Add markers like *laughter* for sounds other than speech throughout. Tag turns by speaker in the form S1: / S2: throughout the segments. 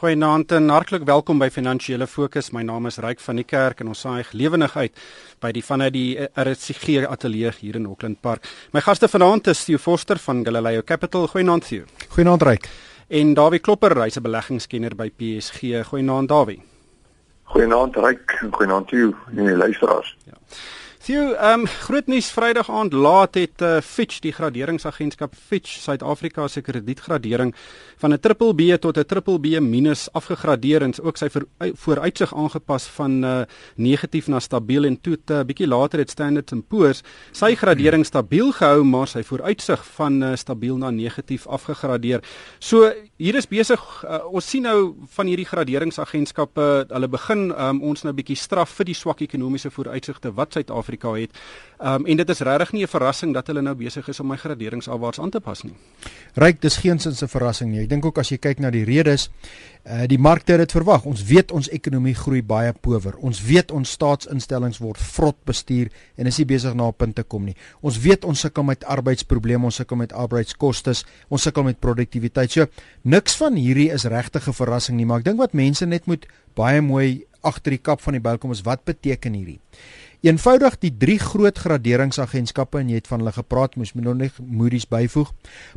S1: Goeienaand en hartlik welkom by Finansiële Fokus. My naam is Ryk van die Kerk en ons saai lewendig uit by die vanuit die RCG ateljee hier in Auckland Park. My gaste vanaand is Theo Forster van Galileo Capital. Goeienaand Theo.
S2: Goeienaand Ryk.
S1: En Dawie Klopper, hy's 'n beleggingskenner by PSG. Goeienaand Dawie.
S3: Goeienaand Ryk en goeienaand Theo en die luisteraars. Ja.
S1: Sjoe, ehm um, groot nuus Vrydag aand laat het uh, Fitch die graderingsagentskap Fitch Suid-Afrika se kredietgradering van 'n triple B tot 'n triple B minus afgegradeer en ook sy vooruitsig aangepas van uh, negatief na stabiel en toe 'n uh, bietjie later het Standard & Poor's sy gradering stabiel gehou maar sy vooruitsig van uh, stabiel na negatief afgegradeer. So hier is besig uh, ons sien nou van hierdie graderingsagentskappe hulle begin um, ons nou bietjie straf vir die swak ekonomiese vooruitsigte wat Suid-Afrika het. Um, en dit is regtig nie 'n verrassing dat hulle nou besig is om my graderings alwaarts aan te pas nie.
S2: Ryk, dis geensins 'n verrassing nie. Ek dink ook as jy kyk na die redes, uh die markte het dit verwag. Ons weet ons ekonomie groei baie power. Ons weet ons staatsinstellings word vrot bestuur en is nie besig na 'n punt te kom nie. Ons weet ons sukkel met arbeidsprobleme, ons sukkel met arbeidskoste, ons sukkel met produktiwiteit. So niks van hierdie is regtig 'n verrassing nie, maar ek dink wat mense net moet baie mooi agter die kap van die bil kom is wat beteken hierdie? Eenvoudig die drie groot graderingsagentskappe en jy het van hulle gepraat, moes moet nog Moody's byvoeg.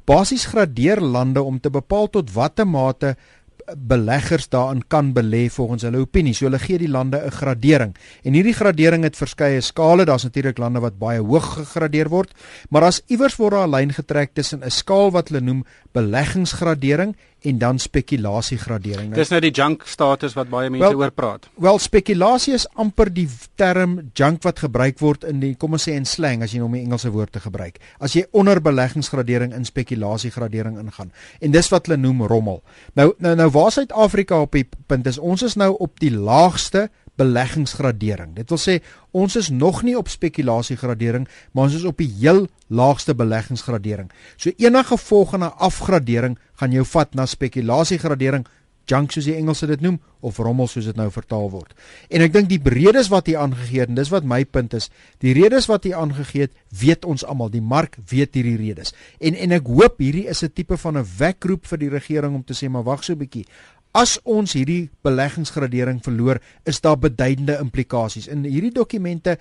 S2: Basies gradeer lande om te bepaal tot watter mate beleggers daarin kan belê volgens hulle opinie. So hulle gee die lande 'n gradering. En hierdie gradering het verskeie skale. Daar's natuurlik lande wat baie hoog gegradeer word, maar as iewers word daar 'n lyn getrek tussen 'n skaal wat hulle noem beleggingsgradering en dan spekulasiegradering.
S1: Dis nou die junk status wat baie mense well, oor praat.
S2: Wel, spekulasie is amper die term junk wat gebruik word in die kom ons sê in slang as jy nou 'n Engelse woord te gebruik. As jy onder beleggingsgradering in spekulasiegradering ingaan. En dis wat hulle noem rommel. Nou nou nou waar Suid-Afrika op die punt is, ons is nou op die laagste beleggingsgradering. Dit wil sê ons is nog nie op spekulasiegradering, maar ons is op die heel laagste beleggingsgradering. So enige volgende afgradering gaan jou vat na spekulasiegradering, junk soos die Engelse dit noem of rommel soos dit nou vertaal word. En ek dink die redes wat hier aangegee het en dis wat my punt is, die redes wat hier aangegee het, weet ons almal, die mark weet hierdie redes. En en ek hoop hierdie is 'n tipe van 'n wekroep vir die regering om te sê maar wag so 'n bietjie. As ons hierdie beleggingsgradering verloor, is daar beduidende implikasies. In hierdie dokumente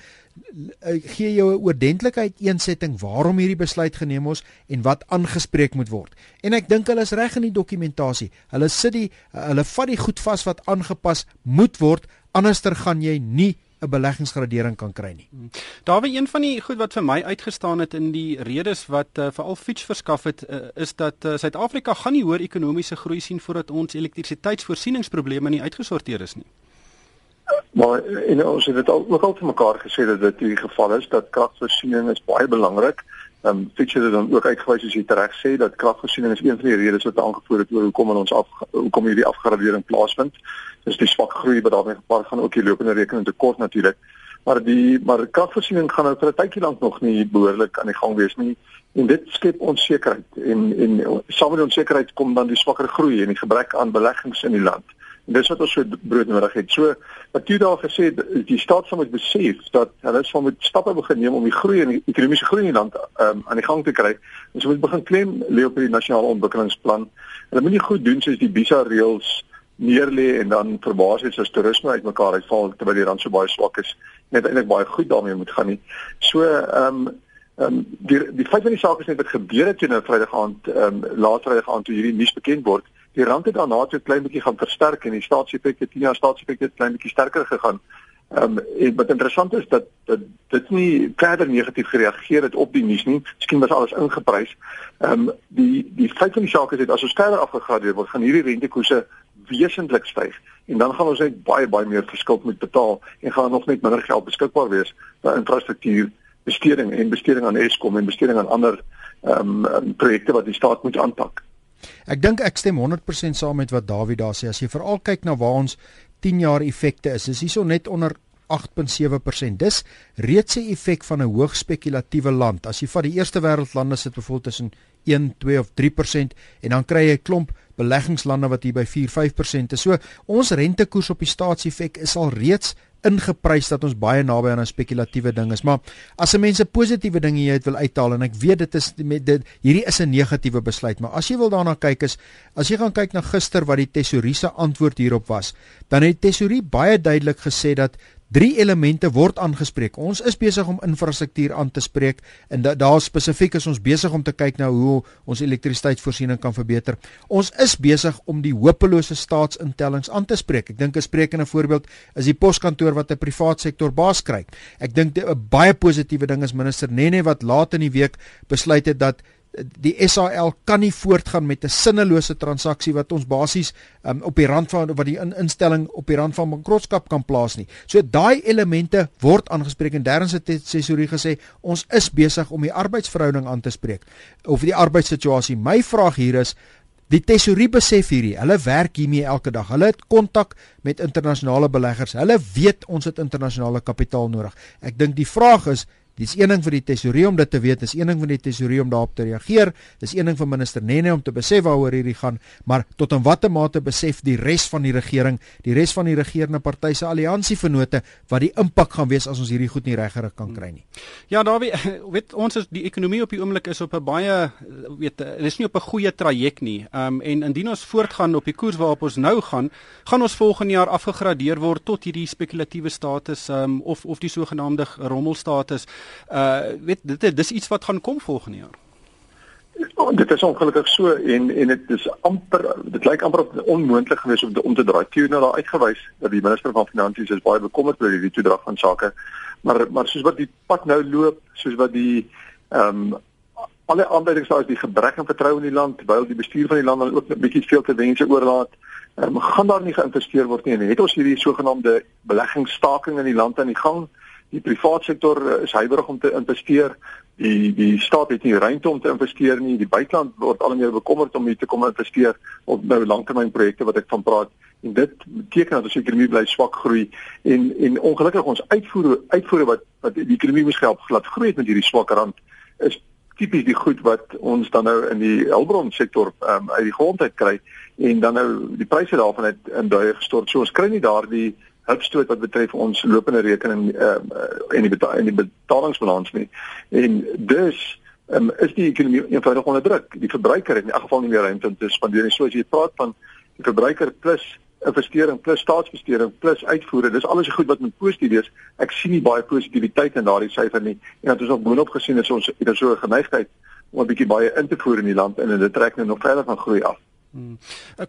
S2: gee jou 'n oordentlikheid eensetting waarom hierdie besluit geneem is en wat aangespreek moet word. En ek dink hulle is reg in die dokumentasie. Hulle sit die hulle vat die goed vas wat aangepas moet word, anderster gaan jy nie 'n beleggingsgradering kan kry nie. Hmm.
S1: Daar was een van die goed wat vir my uitgestaan het in die redes wat uh, veral Fitch verskaf het uh, is dat eh, Suid-Afrika uh, gaan nie hoër ekonomiese groei sien voordat ons elektrisiteitsvoorsieningsprobleme nie uitgesorteer is nie.
S3: Maar en ons het dit al ook al te mekaar gesê dat dit die geval is dat kragvoorsiening is baie belangrik. Ehm um, het dan ook uitgewys as jy reg sê dat kragvoorsiening is een van die redes wat aangevoer het oor hoekom ons af hoekom hierdie afgradering plaasvind. Dis die swak groei wat daarmee gepaard gaan ook die lopende rekening tekort natuurlik maar die maar kragvoorsiening gaan nou vir 'n tydjie lank nog nie behoorlik aan die gang wees nie. En dit skep onsekerheid en en saam met die onsekerheid kom dan die swakker groei en die gebrek aan beleggings in die land dis wat ons so broodnodig het so jy daar gesê die staat sal moet besef dat hulle sal moet stappe begin neem om die groei en die ekonomiese groei in die land um, aan die gang te kry ons moet begin klem lê op die nasionale ontwikkelingsplan hulle moet nie goed doen soos die visa reëls neerlê en dan verbaas het as toerisme uitmekaar uitval terwyl die rand so baie swak is net eintlik baie goed daarmee moet gaan nie. So ehm um, ehm um, die die feit van die saak is net wat gebeur het teen 'n Vrydag aand ehm um, laat Vrydag aand toe hierdie nuus bekend word. Die rand het daarna toe 'n klein bietjie gaan versterk en die staatsefekte 10 jaar staatsefekte het klein bietjie sterker gegaan. Ehm um, wat interessant is dat dat dit nie verder negatief gereageer het op die nuus nie. Miskien was alles ingeprys. Ehm um, die die feit van die saak is dit as ons verder afgegradeer word, gaan hierdie rentekoerse wesentlik styg en dan gaan ons net baie baie meer verskil moet betaal en gaan nog net minder geld beskikbaar wees vir infrastruktuur besteding en besteding aan Eskom en besteding aan ander ehm um, projekte wat die staat moet aanpak.
S2: Ek dink ek stem 100% saam met wat Dawie daar sê. As jy veral kyk na waar ons 10 jaar effekte is, is hierso net onder 8.7%. Dis reeds 'n effek van 'n hoog spekulatiewe land. As jy vat die eerste wêreldlande sit byvoorbeeld tussen 1, 2 of 3% en dan kry jy 'n klomp beleggingslande wat hier by 4-5% is. So ons rentekoers op die staatsefek is al reeds ingeprys dat ons baie naby aan 'n spekulatiewe ding is. Maar as 'n mens 'n positiewe ding hier uit wil uithaal en ek weet dit is met dit hierdie is 'n negatiewe besluit, maar as jy wil daarna kyk is as jy gaan kyk na gister wat die tesourier se antwoord hierop was, dan het die tesourier baie duidelik gesê dat Drie elemente word aangespreek. Ons is besig om infrastruktuur aan te spreek en da daar spesifiek is ons besig om te kyk na hoe ons elektrisiteitsvoorsiening kan verbeter. Ons is besig om die hopelose staatsinstellings aan te spreek. Ek dink 'n sprekende voorbeeld is die poskantoor wat 'n privaat sektor baas kry. Ek dink 'n baie positiewe ding is minister Nene wat laat in die week besluit het dat die SAL kan nie voortgaan met 'n sinnelose transaksie wat ons basies um, op die rand van wat die in, instelling op die rand van bankrotskap kan plaas nie. So daai elemente word aangespreek en derens het tesourier gesê ons is besig om die arbeidsverhouding aan te spreek of die arbeidssituasie. My vraag hier is Die tesourier besef hierdie. Hulle werk hiermee elke dag. Hulle het kontak met internasionale beleggers. Hulle weet ons het internasionale kapitaal nodig. Ek dink die vraag is, Dis een ding vir die tesourier om dit te weet, dis een ding vir die tesourier om daarop te reageer, dis een ding vir minister Nene om te besef waaroor hierdie gaan, maar tot in watter mate besef die res van die regering, die res van die regerende party se alliansievennote wat die impak gaan wees as ons hierdie goed nie reggerig kan kry nie.
S1: Ja, daar *laughs* weet ons is die ekonomie op die oomblik is op 'n baie weet dis nie op 'n goeie traject nie. Ehm um, en indien ons voortgaan op die koers waarop ons nou gaan, gaan ons volgende jaar afgegradeer word tot hierdie spekulatiewe status ehm um, of of die sogenaamde rommelstatus uh weet dit dis iets wat gaan kom volgende jaar.
S3: Oh, dit is ongelukkig so en en dit is amper dit lyk amper onmoontlik geweest om om te draai. Toe nou daar uitgewys dat die minister van finansies is baie bekommerd oor hierdie toedrag van sake. Maar maar soos wat die pad nou loop, soos wat die ehm um, alle aanduidings daar is die gebrek aan vertroue in die land terwyl die bestuur van die land dan ook 'n bietjie veel te wense oorlaat. Ehm um, gaan daar nie geïnvesteer word nie en het ons hierdie sogenaamde beleggingsstaking in die land aan die gang die private sektor eh, is huiwerig om te investeer. Die die staat het nie ruimte om te investeer nie. Die buiteland word al meer bekommerd om hier te kom investeer op nou langtermynprojekte wat ek van praat. En dit beteken dat ons ekonomie bly swak groei en en ongelukkig ons uitvoere uitvoere wat wat die ekonomie moes help glad groei met hierdie swak rand is tipies die goed wat ons dan nou in die hulpbron sektor um, uit die grond uit kry en dan nou die pryse daarvan het in duie gestort. So ons kry nie daardie hulpstoot wat betref ons lopende rekening uh, en die betaal, en die betalingsbalans nie. En dus um, is die ekonomie eenvoudig onder druk. Die verbruiker het in elk geval nie meer ruimte om te spandeer nie. So as jy praat van die verbruiker plus investering plus staatsbesteding plus uitvoere, dis alles goed wat met positief is. Ek sien nie baie positiwiteit in daardie syfer nie. En dat ons ook boonop gesien is ons het so 'n geneigtheid om 'n bietjie baie in te voer in die land en dit trek nou nog verder van groei af.
S1: Hmm.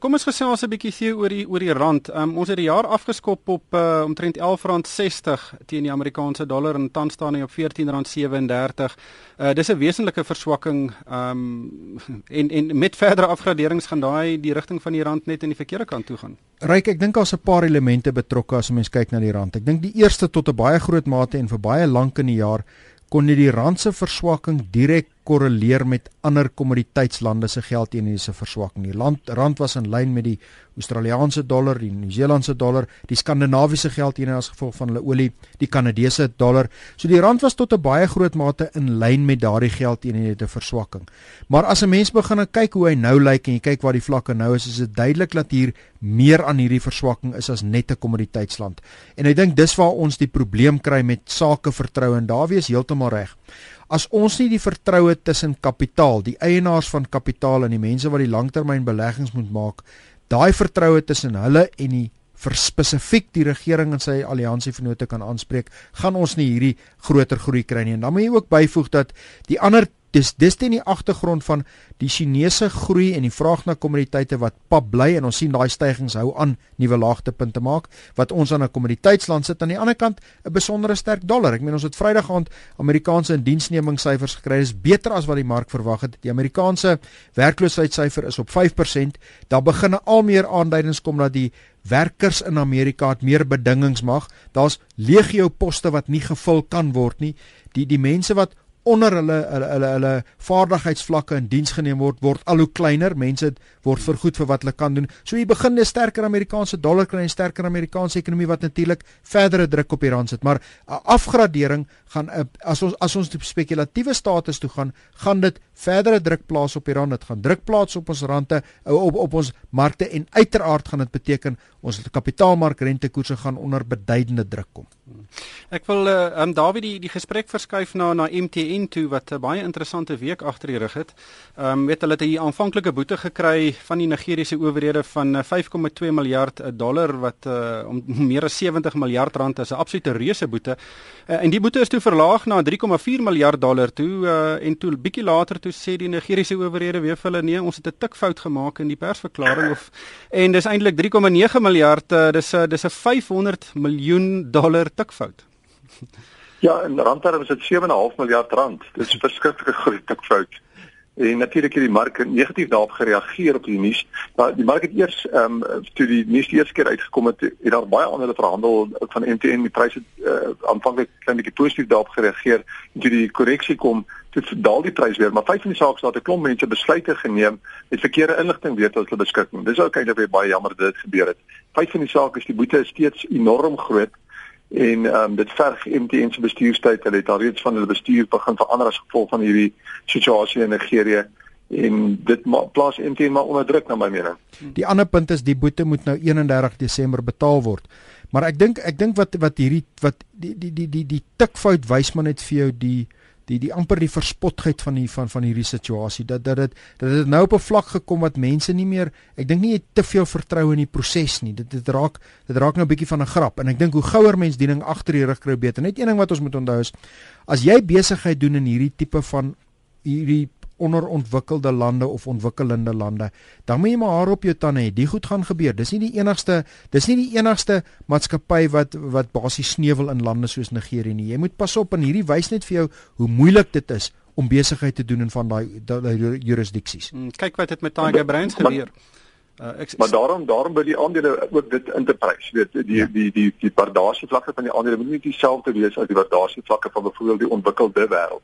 S1: Kom ons gesê ons 'n bietjie hier oor die oor die rand. Um, ons het die jaar afgeskop op uh, omtrent R11.60 teen die Amerikaanse dollar en tans staan hy op R14.37. Uh, dis 'n wesenlike verswakking um, en en met verdere afgraderings gaan daai die rigting van die rand net in die verkeerde kant toe gaan.
S2: Ryk, ek dink daar's 'n paar elemente betrokke as mens kyk na die rand. Ek dink die eerste tot 'n baie groot mate en vir baie lank in die jaar kon nie die rand se verswakking direk korreleer met ander kommoditeitslande se geldeenhede verswakking. Die land rand was in lyn met die Australiese dollar, die Nieu-Seelandse dollar, die Skandinawiese geldeenhede as gevolg van hulle olie, die Kanadese dollar. So die rand was tot 'n baie groot mate in lyn met daardie geldeenhede verswakking. Maar as 'n mens begin kyk hoe hy nou lyk en jy kyk waar die vlakke nou is, is dit duidelik dat hier meer aan hierdie verswakking is as net 'n kommoditeitsland. En ek dink dis waar ons die probleem kry met sakevertroue en daar wees heeltemal reg as ons nie die vertroue tussen kapitaal, die eienaars van kapitaal en die mense wat die langtermynbeleggings moet maak, daai vertroue tussen hulle en die vir spesifiek die regering en sy alliansievennote kan aanspreek, gaan ons nie hierdie groter groei kry nie. En dan moet jy ook byvoeg dat die ander dis dis teen die agtergrond van die Chinese groei en die vraag na kommoditeite wat pap bly en ons sien daai stygings hou aan nuwe laagtepunte maak wat ons aan 'n kommoditeitsland sit aan die ander kant 'n besondere sterk dollar. Ek meen ons het Vrydag aand Amerikaanse indiensnemingssyfers gekry. Dis beter as wat die mark verwag het. Die Amerikaanse werkloosheidssyfer is op 5%. Daar begin al meer aanduidings kom dat die werkers in Amerika het meer bedingings mag. Daar's legio poste wat nie gevul kan word nie. Die die mense wat onder hulle hulle hulle, hulle vaardigheidsvlakke in diens geneem word word al hoe kleiner. Mense word vergoed vir wat hulle kan doen. So jy begin 'n sterker Amerikaanse dollar kry en sterker Amerikaanse ekonomie wat natuurlik verdere druk op die rand sit. Maar 'n afgradering gaan as ons as ons die spekulatiewe status toe gaan, gaan dit verdere druk plaas op die rand. Dit gaan druk plaas op ons rande op op ons markte en uiteraard gaan dit beteken ons kapitaalmarkrentekoerse gaan onder beduidende druk kom.
S1: Ek wil uh, um Dawie die die gesprek verskuif na na MTN toe wat 'n baie interessante week agter die rug het. Um weet hulle het 'n aanvanklike boete gekry van die Nigeriese owerhede van 5,2 eh, miljard eh, dollar wat uh, om *laughs* meer as 70 miljard rand is 'n absolute reuse boete. Uh, en die boete is toe verlaag na 3,4 miljard dollar toe uh, en toe bietjie later toe sê die Nigeriese owerhede weer vir hulle nee, ons het 'n tikfout gemaak in die persverklaring of en dis eintlik 3,9 miljard uh, dis uh, dis 'n 500 miljoen dollar tikfout.
S3: Ja, in randterme is dit 7,5 miljard rand. Dit is 'n verskriklike groot tikfout. En natuurlik het die mark negatief daarop gereageer op die nuus. Maar die mark het eers ehm um, toe die nuus die eerste keer uitgekom het, het daar baie aandele verhandel van MTN die pryse uh, aanvanklik klein bietjie positief daarop gereageer. En toe die korreksie kom, toe daal die prys weer. Maar vyf van die sake het 'n klomp mense besluite geneem met verkeerde inligting weet wat hulle beskikking. Dis ook eintlik baie jammer dat dit gebeur het. Vyf van die sake is die boete is steeds enorm groot en ehm um, dit verg MTN se bestuurstyd. Hulle het al reeds van hulle bestuur begin verander as gevolg van hierdie situasie in Nigerië en dit plaas MTN maar onder druk na my mening.
S2: Die ander punt is die boete moet nou 31 Desember betaal word. Maar ek dink ek dink wat wat hierdie wat die die die die die tikfout wys maar net vir jou die die die amper die verspotheid van die van van hierdie situasie dat dat dit dat dit nou op 'n vlak gekom wat mense nie meer ek dink nie jy te veel vertrou in die proses nie. Dit dit raak dit raak nou 'n bietjie van 'n grap. En ek dink hoe gouer mens diening agter die rug kry beter. Net een ding wat ons moet onthou is as jy besigheid doen in hierdie tipe van hierdie onderontwikkelde lande of ontwikkelende lande, dan moet jy maar haar op jou tande hê. Die goed gaan gebeur. Dis nie die enigste dis nie die enigste maatskappy wat wat basies sneuwel in lande soos Nigerië nie. Jy moet pas op en hierdie wys net vir jou hoe moeilik dit is om besigheid te doen in van daai jurisdiksies.
S1: Hmm, kyk wat het met Tiger Brands gebeur.
S3: Uh, ek, maar daarom daarom by die aandele ook dit interprys weet die ja. die die die waardasie vlakke van die aandele moet nie dieselfde wees as die waardasie vlakke van byvoorbeeld die ontwikkelde wêreld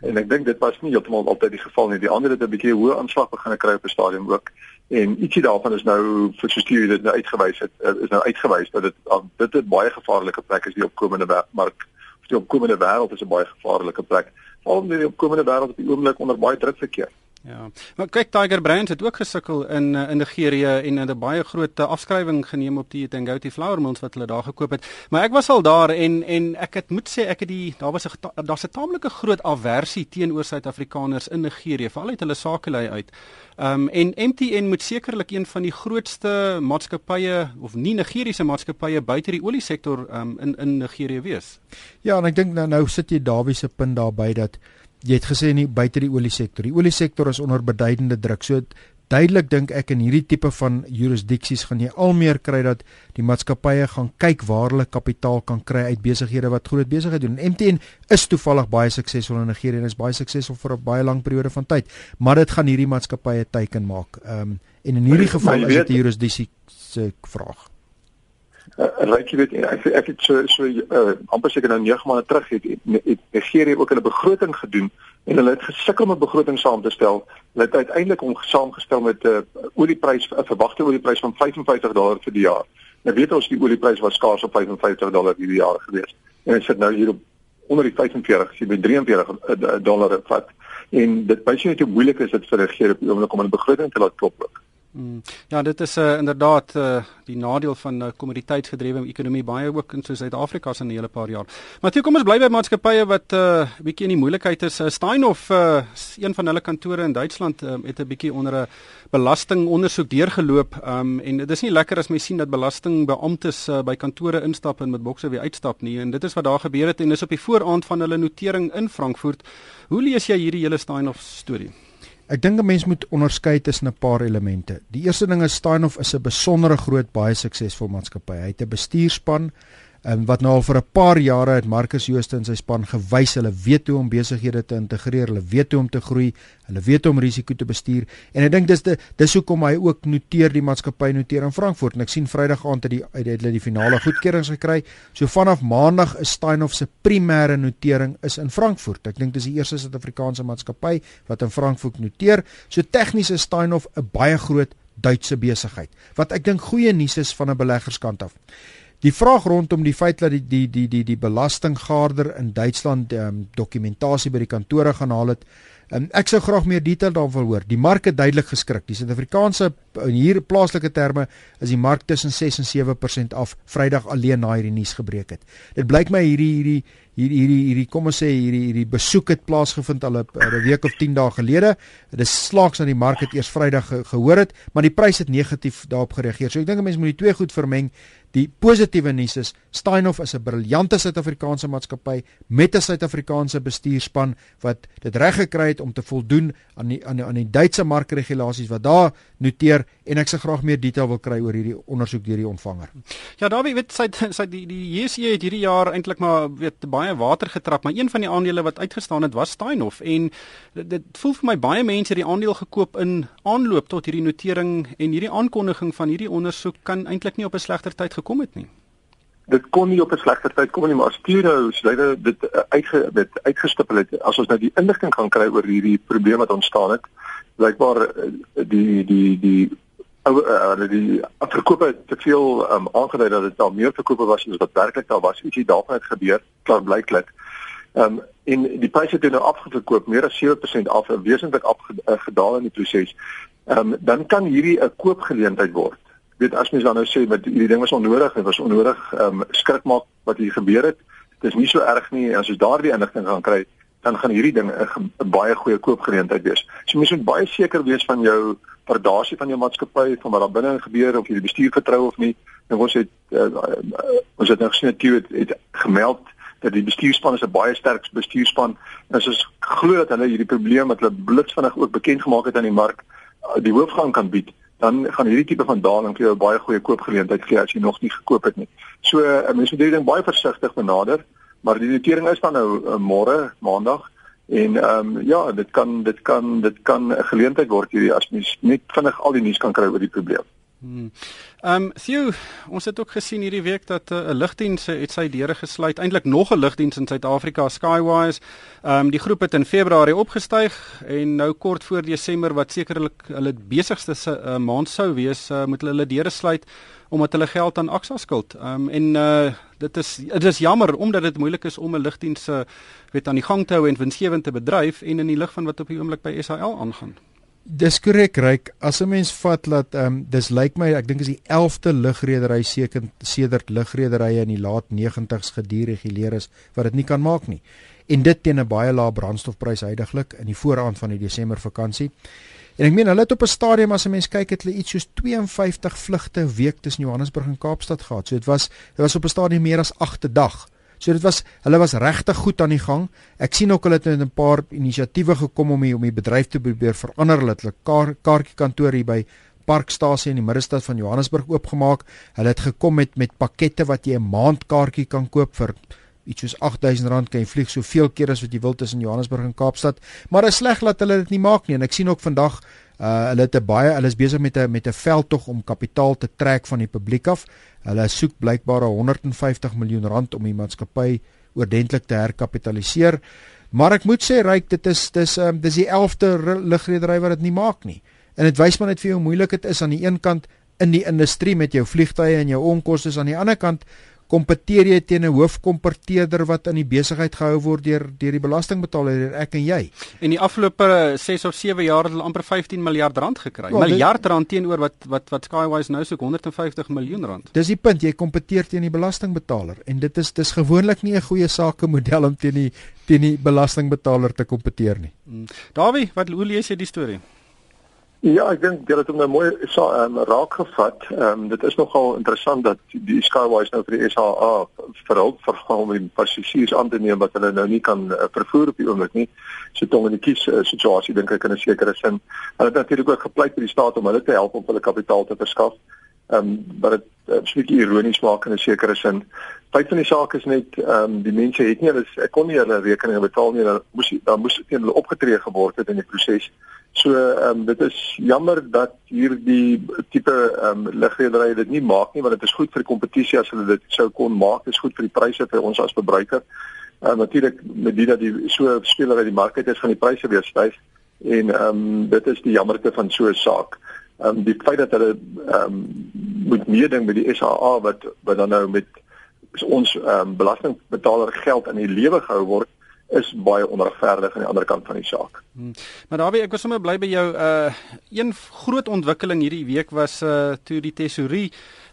S3: En ek dink dit was nie heeltemal altyd die geval nie. Die ander het 'n bietjie hoë aanslag begin kry op die stadium ook. En ietsie daarvan is nou vir so stuur dit nou uitgewys het eh, is nou uitgewys dat dit dit 'n baie gevaarlike plek is die opkomende mark. Of die opkomende wêreld is 'n baie gevaarlike plek. Veral omdat die opkomende wêreld op die oomblik onder baie druk verkeer.
S1: Ja. Maar kyk Tiger Brands het ook gesukkel in eh, in Nigerië en het 'n baie groot eh, afskrywing geneem op die Dangote flour mills wat hulle daar gekoop het. Maar ek was al daar en en ek het moet sê ek het die daar was 'n daar's 'n taamlike groot aversie teenoor Suid-Afrikaners in Nigerië, veral uit hulle sakelei uit. Ehm um, en MTN moet sekerlik een van die grootste maatskappye of nie Nigeriese maatskappye buite die olie sektor ehm um, in in Nigerië wees.
S2: Ja, en ek dink nou nou sit jy Dawie se punt daarby dat jy het gesê nie buite die olie sektor. Die olie sektor is onder beduidende druk. So duidelik dink ek in hierdie tipe van jurisdiksies gaan jy al meer kry dat die maatskappye gaan kyk waar hulle kapitaal kan kry uit besighede wat groot besigheid doen. MTN is toevallig baie suksesvol in Nigerië en is baie suksesvol vir 'n baie lang periode van tyd, maar dit gaan hierdie maatskappye teiken maak. Ehm um, en in hierdie geval is dit 'n jurisdiksie se vraag.
S3: Uh, Ryk jy weet ek ek het so so uh, amper seker nou 9 maande terug het Nigeria ook hulle begroting gedoen en hulle het gesukkel om 'n begroting saam te stel. Hulle het uiteindelik hom saamgestel met 'n uh, olieprys 'n verwagte olieprys van 55 dollar vir die jaar. Nou weet ons die olieprys was skaars op 55 dollar hierdie jaar gewees. En dit sit nou hier op onder die 45, sy by 43 dollar vat. En dit wys net hoe moeilik is dit vir regering op die oomblik om 'n begroting te laat klop.
S1: Mm. Ja, dit is uh, inderdaad uh, die nadeel van uh, kommoditeitsgedrewe ekonomie baie ook in Suid-Afrika se 'n hele paar jaar. Maar toe kom ons bly by maatskappye wat 'n uh, bietjie in die moeilikheid is. Uh, Steinhoff, uh, een van hulle kantore in Duitsland, uh, het 'n bietjie onder 'n belastingondersoek deurgeloop. Um, en dit is nie lekker as mens sien dat belastingbeamptes uh, by kantore instap en met bokse weer uitstap nie. En dit is wat daar gebeur het en dis op die vooraand van hulle notering in Frankfurt. Hoe lees jy hierdie hele Steinhoff storie?
S2: Ek dink 'n mens moet onderskei tussen 'n paar elemente. Die eerste ding is Steinhoff is 'n besondere groot baie suksesvol maatskappy. Hy het 'n bestuurspan um, wat nou al vir 'n paar jare het Marcus Jooste en sy span gewys hulle weet hoe om besighede te integreer, hulle weet hoe om te groei, hulle weet hoe om risiko te bestuur en ek dink dis die, dis hoekom hy ook noteer die maatskappy noteer in Frankfurt en ek sien Vrydag aand het die uit hulle die finale goedkeurings gekry. So vanaf Maandag is Steinhoff se primêre notering is in Frankfurt. Ek dink dis die eerste Suid-Afrikaanse maatskappy wat in Frankfurt noteer. So tegnies is Steinhoff 'n baie groot Duitse besigheid. Wat ek dink goeie nuus is van 'n beleggerskant af. Die vraag rondom die feit dat die die die die die belastinggaarder in Duitsland um, dokumentasie by die kantore gaan haal het. Um, ek sou graag meer detail daarvan hoor. Die mark het duidelik geskrik. Die Suid-Afrikaanse in hier plaaslike terme is die mark tussen 6 en 7% af Vrydag alleen na hierdie nuus gebreek het. Dit blyk my hierdie hierdie hierdie hierdie hierdie kom ons sê hierdie hierdie besoek het plaasgevind al 'n week of 10 dae gelede. Dit is slaaks dat die mark dit eers Vrydag ge, gehoor het, maar die prys het negatief daarop gereageer. So ek dink 'n mens moet die twee goed vermeng. Die positiewe nuus is Steinhoff is 'n briljante Suid-Afrikaanse maatskappy met 'n Suid-Afrikaanse bestuurspan wat dit reg gekry het om te voldoen aan die aan die, aan die Duitse markregulasies wat daar noteer en ek se graag meer detail wil kry oor hierdie ondersoek deur die ontvanger.
S1: Ja, daar weet sy sy die die JSE het hierdie jaar eintlik maar weet baie water getrap, maar een van die aandele wat uitgestaan het was Steinhoff en dit, dit voel vir my baie mense het die aandeel gekoop in aanloop tot hierdie notering en hierdie aankondiging van hierdie ondersoek kan eintlik nie op 'n slegter tyd gekom het nie.
S3: Dit kon nie op 'n slegter tyd kom nie, maar as Tiro Slyde dit eh, uitge dit uitgestipel het, as ons nou die inligting gaan kry oor hierdie probleem wat ontstaan het, blykbaar eh, die die die ou uh, die verkope te veel um, aangedui dat dit al meer verkope was as wat werklik daar was. Ietsie daarvan het gebeur, klaar blyklik. Ehm um, en die pryse het nou afgekoop meer as 7% af, wesentlik afgedaal in die proses. Ehm um, dan kan hierdie 'n koopgeleentheid word weet as mens dan nou sê met hierdie ding was onnodig, dit was onnodig, ehm um, skrik maak wat hier gebeur het. Dit is nie so erg nie as ons daardie inligting gaan kry, dan gaan hierdie ding 'n baie goeie koopgeleentheid wees. So mens moet baie seker wees van jou waardasie van jou maatskappy, van wat daar binne gebeur of jy die bestuur vertrou of nie. En ons het uh, ons het nou gesien dat het, het gemeld dat die bestuurspan is 'n baie sterk bestuurspan. Ons glo dat hulle hierdie probleem wat hulle blitsvinnig ook bekend gemaak het aan die mark die hoofgang kan bied, dan gaan hierdie tipe van daling vir jou 'n baie goeie koopgeleentheid gee as jy nog nie gekoop het nie. So uh, mense moet hierdie ding baie versigtig benader, maar die notering is dan nou uh, môre, maandag en ehm um, ja, dit kan dit kan dit kan 'n geleentheid word hierdie as mens net vinnig al die nuus kan kry oor die probleem.
S1: Hmm. Ehm um, Theo, ons het ook gesien hierdie week dat eh, 'n uh, lugdiens het sy deure gesluit. Eintlik nog 'n lugdiens in Suid-Afrika, Skywise. Ehm um, die groep het in Februarie opgestyg en nou kort voor Desember wat sekerlik hulle besigste uh, maand sou wees, uh, moet hulle hulle deure sluit omdat hulle geld aan Axa skuld. Ehm um, en uh, dit is dit is jammer omdat dit moeilik is om 'n lugdiens uh, weet aan die gang te hou en winsgewend te bedryf en in die lig van wat op die oomblik by SAL aangaan.
S2: Dis korrek, Ryk. As 'n mens vat dat ehm um, dis lyk my ek dink is die 11de lugredery seker sedert lugrederye in die laat 90's gedireguleer is wat dit nie kan maak nie. En dit teen 'n baie lae brandstofprys heidaglik in die vooraand van die Desember vakansie. En ek meen hulle het op 'n stadium as 'n mens kyk het hulle iets soos 52 vlugte 'n week tussen Johannesburg en Kaapstad gehad. So dit was dit was op 'n stadium meer as 8 dag. So dit was hulle was regtig goed aan die gang. Ek sien ook hulle het met 'n paar inisiatiewe gekom om die, om die bedryf te probeer verander. Hulle het hulle kar, kaartjie kantoor hier by Parkstasie in die middestad van Johannesburg oopgemaak. Hulle het gekom met met pakkette wat jy 'n maand kaartjie kan koop vir iets soos R8000 kan jy vlieg soveel keer as wat jy wil tussen Johannesburg en Kaapstad. Maar dit is sleg dat hulle dit nie maak nie en ek sien ook vandag uh hulle het baie hulle is besig met 'n met 'n veldtog om kapitaal te trek van die publiek af. Hulle soek blykbaar 150 miljoen rand om die maatskappy oordentlik te herkapitaliseer. Maar ek moet sê ryk dit is dis um, dis die 11de lugredery wat dit nie maak nie. En dit wys maar net vir jou hoe moeilik dit is aan die een kant in die industrie met jou vliegtye en jou onkoste aan die ander kant kompeteer jy teen 'n hoofkompeteerder wat in die besigheid gehou word deur deur die belastingbetaler ek en jy.
S1: En die afgelope 6 of 7 jaar het hulle amper 15 miljard rand gekry. Well, miljard rand teenoor wat wat wat Skywise nou soek 150 miljoen rand.
S2: Dis die punt, jy kompeteer teen die belastingbetaler en dit is dis gewoonlik nie 'n goeie sakemodel om teen die teen die belastingbetaler te kompeteer nie.
S1: Hmm. Dawie, wat hoe lees jy die storie?
S3: Ja, ek dink jy het hom nou mooi so um, raak gevat. Ehm um, dit is nogal interessant dat die Skywise nou vir die SAA verhul vergaan om die passasiers aan te neem wat hulle nou nie kan uh, vervoer op die oomblik nie. So tong in die kies uh, situasie dink ek in 'n sekere sin. Hulle het natuurlik ook gepleit vir die staat om hulle te help om hulle kapitaal te verskaf. Ehm um, maar dit uh, 'n bietjie ironies maak in 'n sekere sin. Feit van die saak is net ehm um, die mense het nie hulle ek kon nie hulle rekeninge betaal nie. Hulle moes daar moes teen hulle opgetree geword het in die proses. So ehm um, dit is jammer dat hierdie tipe ehm um, ligredery dit nie maak nie want dit is goed vir die kompetisie as hulle dit sou kon maak. Dit is goed vir die pryse vir ons as verbruiker. Uh, natuurlik met dit dat die so speler uit die mark uit is gaan die pryse weer styg en ehm um, dit is die jammerte van so 'n saak. Ehm um, die feit dat hulle ehm um, moet meeding met die SAA wat wat dan nou met ons ehm um, belastingbetaler geld in die lewe gehou word is baie onregverdig aan die ander kant van die saak. Hmm.
S1: Maar Dawie, ek was sommer bly by jou uh een groot ontwikkeling hierdie week was uh toe die tesourie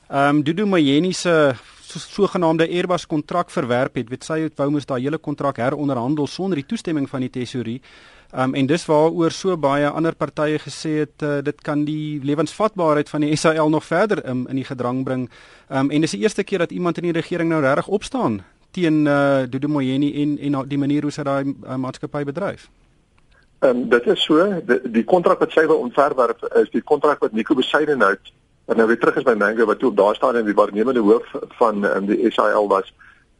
S1: ehm um, Dudu Mayeni se sogenaamde Airbus kontrak verwerp het. Weet sy het wou moes daai hele kontrak heronderhandel sonder die toestemming van die tesourie. Um, en dis waaroor so baie ander partye gesê het uh, dit kan die lewensvatbaarheid van die SAL nog verder um, in die gedrang bring. Um, en dis die eerste keer dat iemand in die regering nou regtig opstaan teen uh, Dudu Moyeni en en die manier hoe sy daai uh, maatskappy bedryf.
S3: Ehm um, dit is so die kontrak wat sy wil ontverwerf is die kontrak wat Nico Besuidenhout en nou weer terug is by Mango wat toe op daai stadium die waarnemende hoof van um, die SAL was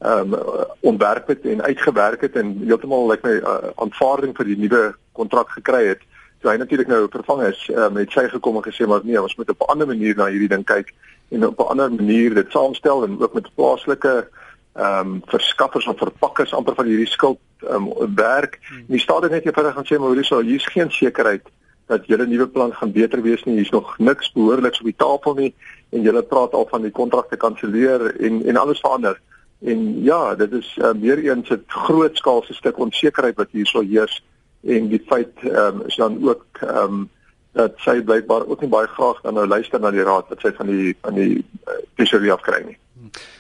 S3: ehm um, ontwerp het en uitgewerk het en heeltemal lyk like my uh, aanvaarding vir die nuwe kontrak gekry het. So hy natuurlik nou vervang is um, met sy gekom en gesê maar nee, ons moet op 'n ander manier na hierdie ding kyk en op 'n ander manier dit saamstel en ook met plaaslike ehm um, verskaffers of verpakkers amper van hierdie skuld ehm um, werk. Hmm. Die staat het net eenvoudig gaan sê maar hierso hier's geen sekerheid dat julle nuwe plan gaan beter wees nie. Hier's nog niks behoorliks op die tafel nie en julle praat al van die kontrakte kanselleer en en alles verander. En ja, dit is uh, meer eens 'n groot skaalse stuk onsekerheid wat hier sou heers en die feit ehm um, is dan ook ehm um, dat sy blykbaar ook nie baie graag dan nou luister na die raad wat sy van die van die uh, tesorie afkry nie.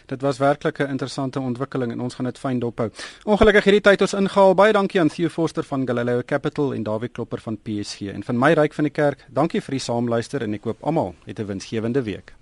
S1: Dit was werklik 'n interessante ontwikkeling en ons gaan dit fyn dophou. Ongelukkig hierdie tyd ons ingehaal. Baie dankie aan Theo Forster van Galileo Capital en Dawie Klopper van PSG en van my ryk van die kerk. Dankie vir die saamluister en ek hoop almal het 'n winsgewende week.